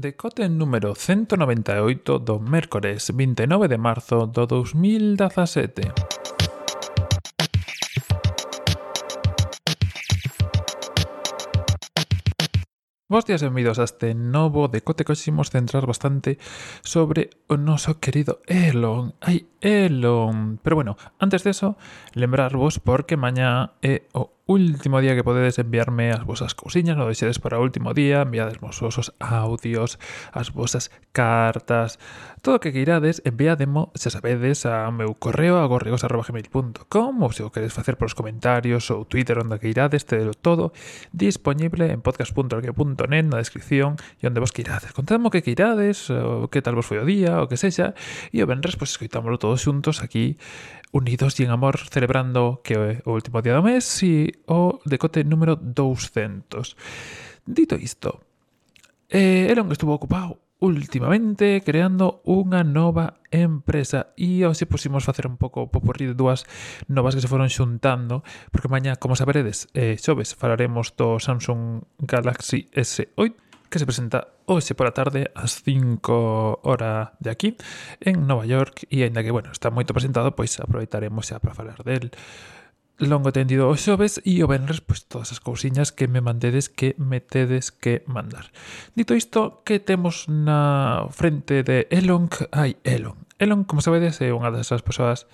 Decote número 198 do mércores 29 de marzo do 2017. Bos días e benvidos a este novo decote que ximos centrar bastante sobre o noso querido Elon. Ai, Elon! Pero bueno, antes de eso, lembrarvos porque mañá é o último día que podedes enviarme as vosas cousiñas, non deixedes para o último día, enviadesmos vosos audios, as vosas cartas, todo o que queirades, enviademo, se sabedes, a meu correo a ou se o queres facer polos comentarios ou Twitter onde queirades, tedelo todo disponible en podcast.org.net na descripción e onde vos queirades. Contadme o que queirades, o que tal vos foi o día, o que sexa, e o venres, pois, escoitámoslo todos xuntos aquí, unidos e en amor, celebrando que é o último día do mes e o decote número 200. Dito isto, eh, Elon estuvo ocupado últimamente creando unha nova empresa e hoxe pusimos facer un pouco poporri de dúas novas que se foron xuntando porque mañá, como saberedes, eh, xoves falaremos do Samsung Galaxy S8 que se presenta hoxe pola tarde ás 5 hora de aquí en Nova York e aínda que, bueno, está moito presentado, pois aproveitaremos xa para falar del longo tendido os xoves e o venres pois, todas as cousiñas que me mandedes que me tedes que mandar. Dito isto, que temos na frente de Elon? Ai, Elon. Elon, como sabedes, é unha desas persoas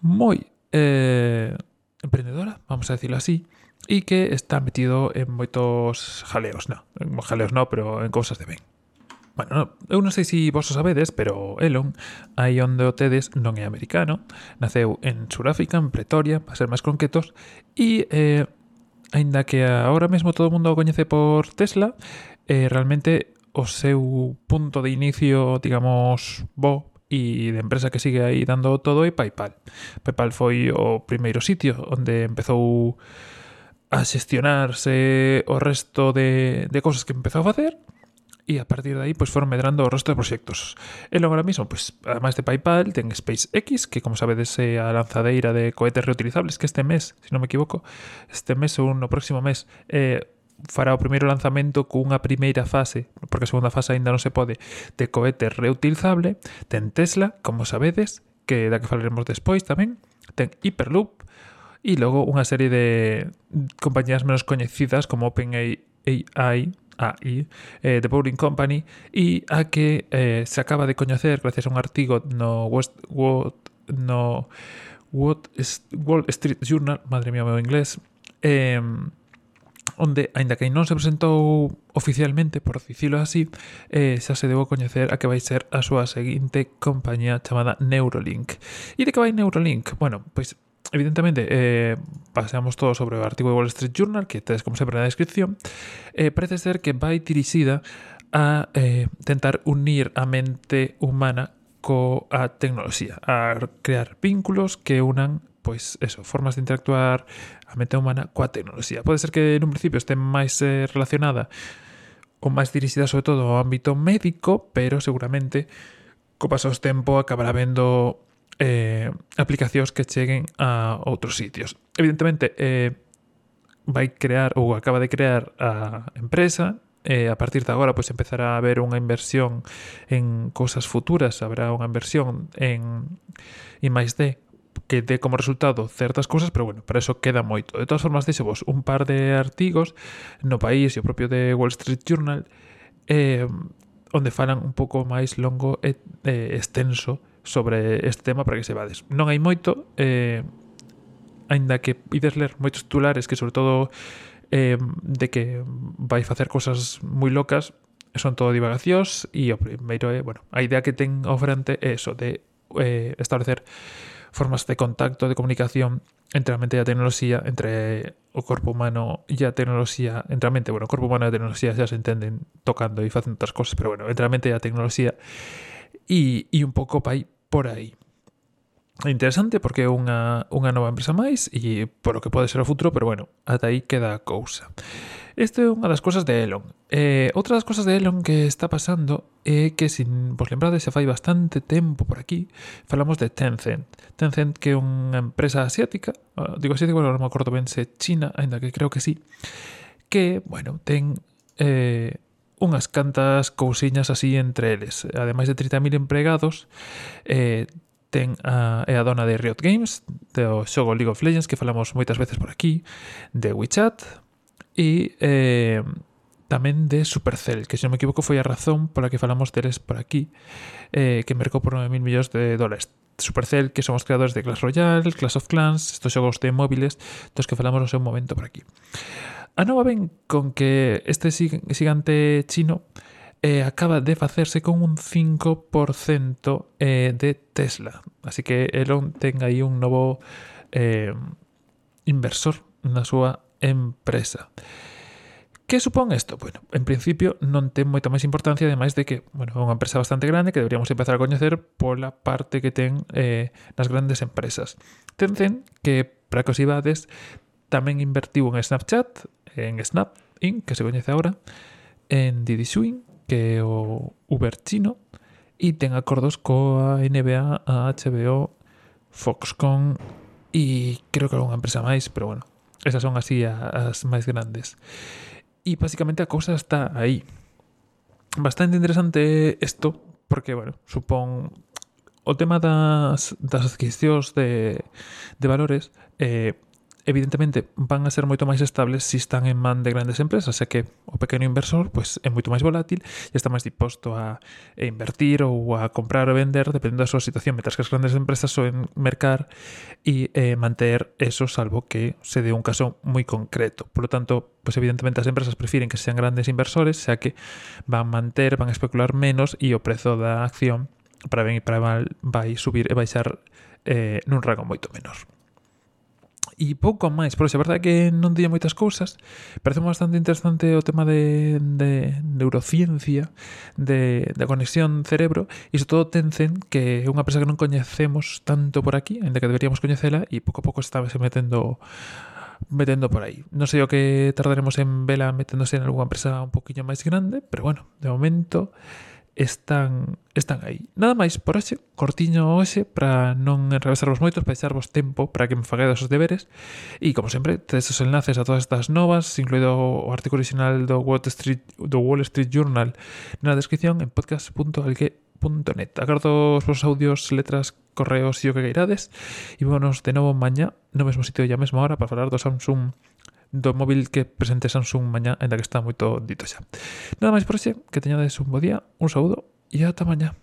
moi eh, emprendedora, vamos a decirlo así, e que está metido en moitos jaleos, non, jaleos non, pero en cousas de ben. Bueno, eu non sei se vos o sabedes, pero Elon, aí onde o tedes, non é americano, naceu en Suráfrica, en Pretoria, para ser máis concretos, e eh, aínda que agora mesmo todo o mundo o coñece por Tesla, eh, realmente o seu punto de inicio, digamos, bo e de empresa que sigue aí dando todo é PayPal. PayPal foi o primeiro sitio onde empezou a xestionarse o resto de, de cosas que empezou a facer e a partir de aí pois foron medrando o resto de proxectos. E logo ahora mismo, pois, además de PayPal, ten SpaceX, que como sabedes é a lanzadeira de cohetes reutilizables que este mes, se non me equivoco, este mes ou no próximo mes eh, fará o primeiro lanzamento cunha primeira fase, porque a segunda fase aínda non se pode, de cohete reutilizable. Ten Tesla, como sabedes, que da que falaremos despois tamén. Ten Hyperloop, e logo unha serie de compañías menos coñecidas como OpenAI AI eh, de Bowling Company e a que eh, se acaba de coñecer gracias a un artigo no West, World, no is Wall Street Journal, madre mía, meu inglés, eh, onde, aínda que non se presentou oficialmente, por dicilo así, eh, xa se debo coñecer a que vai ser a súa seguinte compañía chamada Neurolink. E de que vai Neurolink? Bueno, pois evidentemente, eh, paseamos todo sobre o artigo de Wall Street Journal, que tedes como sempre na descripción, eh, parece ser que vai dirixida a eh, tentar unir a mente humana coa tecnoloxía, a crear vínculos que unan pois eso, formas de interactuar a mente humana coa tecnoloxía. Pode ser que nun principio este máis eh, relacionada ou máis dirixida sobre todo ao ámbito médico, pero seguramente co paso do tempo acabará vendo eh, aplicacións que cheguen a outros sitios. Evidentemente, eh, vai crear ou acaba de crear a empresa eh, a partir de agora pois empezará a haber unha inversión en cousas futuras, habrá unha inversión en I máis D que dé como resultado certas cousas, pero bueno, para eso queda moito. De todas formas, deixo vos un par de artigos no país e o propio de Wall Street Journal eh, onde falan un pouco máis longo e eh, extenso sobre este tema para que se vades. Non hai moito, eh, aínda que ides ler moitos titulares que sobre todo eh, de que vai facer cosas moi locas, son todo divagacións e o primeiro é, bueno, a idea que ten ao frente é eso de eh, establecer formas de contacto, de comunicación entre a mente e a tecnoloxía, entre o corpo humano e a tecnoloxía, entre a mente, bueno, o corpo humano e a tecnoloxía xa se entenden tocando e facendo outras cosas, pero bueno, entre a mente e a tecnoloxía e, e un pouco pai por aí. É interesante porque é unha, unha nova empresa máis e por o que pode ser o futuro, pero bueno, ata aí queda a cousa. Esta é unha das cousas de Elon. Eh, outra das cousas de Elon que está pasando é que, sin vos lembrades, xa fai bastante tempo por aquí, falamos de Tencent. Tencent que é unha empresa asiática, ah, digo asiática, pero non me acordo ben se China, ainda que creo que sí, que, bueno, ten... Eh, unhas cantas cousiñas así entre eles. Ademais de 30.000 empregados, eh, ten a, é a dona de Riot Games, do xogo League of Legends, que falamos moitas veces por aquí, de WeChat, e eh, tamén de Supercell, que se non me equivoco foi a razón pola que falamos deles por aquí, eh, que mercou por 9.000 millóns de dólares. Supercell, que son os creadores de Clash Royale, Clash of Clans, estos xogos de móviles dos que falamos no seu momento por aquí. A nova ven con que este xigante chino eh, acaba de facerse con un 5% eh, de Tesla. Así que Elon ten aí un novo eh, inversor na súa empresa. Que supón isto? Bueno, en principio non ten moita máis importancia, ademais de que, bueno, é unha empresa bastante grande que deberíamos empezar a coñecer pola parte que ten eh, nas grandes empresas. Tencent, que para que os ibades, Tamén invertiu en Snapchat, en Snap Inc., que se coñece agora, en Didi Swing, que é o Uber chino, e ten acordos coa NBA, a HBO, Foxconn e creo que algunha empresa máis, pero bueno, esas son así as máis grandes. E basicamente a cousa está aí. Bastante interesante isto, porque, bueno, supón o tema das, das adquisicións de, de valores eh, evidentemente van a ser moito máis estables se si están en man de grandes empresas, xa que o pequeno inversor pois é moito máis volátil e está máis disposto a, invertir ou a comprar ou vender dependendo da súa situación, mentras que as grandes empresas soen mercar e eh, manter eso salvo que se dé un caso moi concreto. Por lo tanto, pois evidentemente as empresas prefiren que sean grandes inversores, xa que van manter, van especular menos e o prezo da acción para ben e para mal vai subir e baixar eh, nun rango moito menor e pouco máis, pero a verdade é que non día moitas cousas, parece bastante interesante o tema de, de neurociencia, de, de conexión cerebro, e sobre todo Tencent, que é unha empresa que non coñecemos tanto por aquí, ainda que deberíamos coñecela, e pouco a pouco está se metendo metendo por aí. Non sei o que tardaremos en vela meténdose en algunha empresa un poquinho máis grande, pero bueno, de momento están, están aí. Nada máis por hoxe, cortiño hoxe para non enrevesarvos moitos, para deixarvos tempo para que me faguedes os deberes e como sempre, tedes os enlaces a todas estas novas, incluído o artículo original do Wall Street, do Wall Street Journal na descripción en podcast.alque.net. Agardo os vosos audios, letras, correos e o que queirades e vámonos de novo mañá no mesmo sitio e a mesma hora para falar do Samsung do móvil que presente Samsung mañá, ainda que está moito dito xa. Nada máis por xe, que teñades un bo día, un saúdo e ata mañá.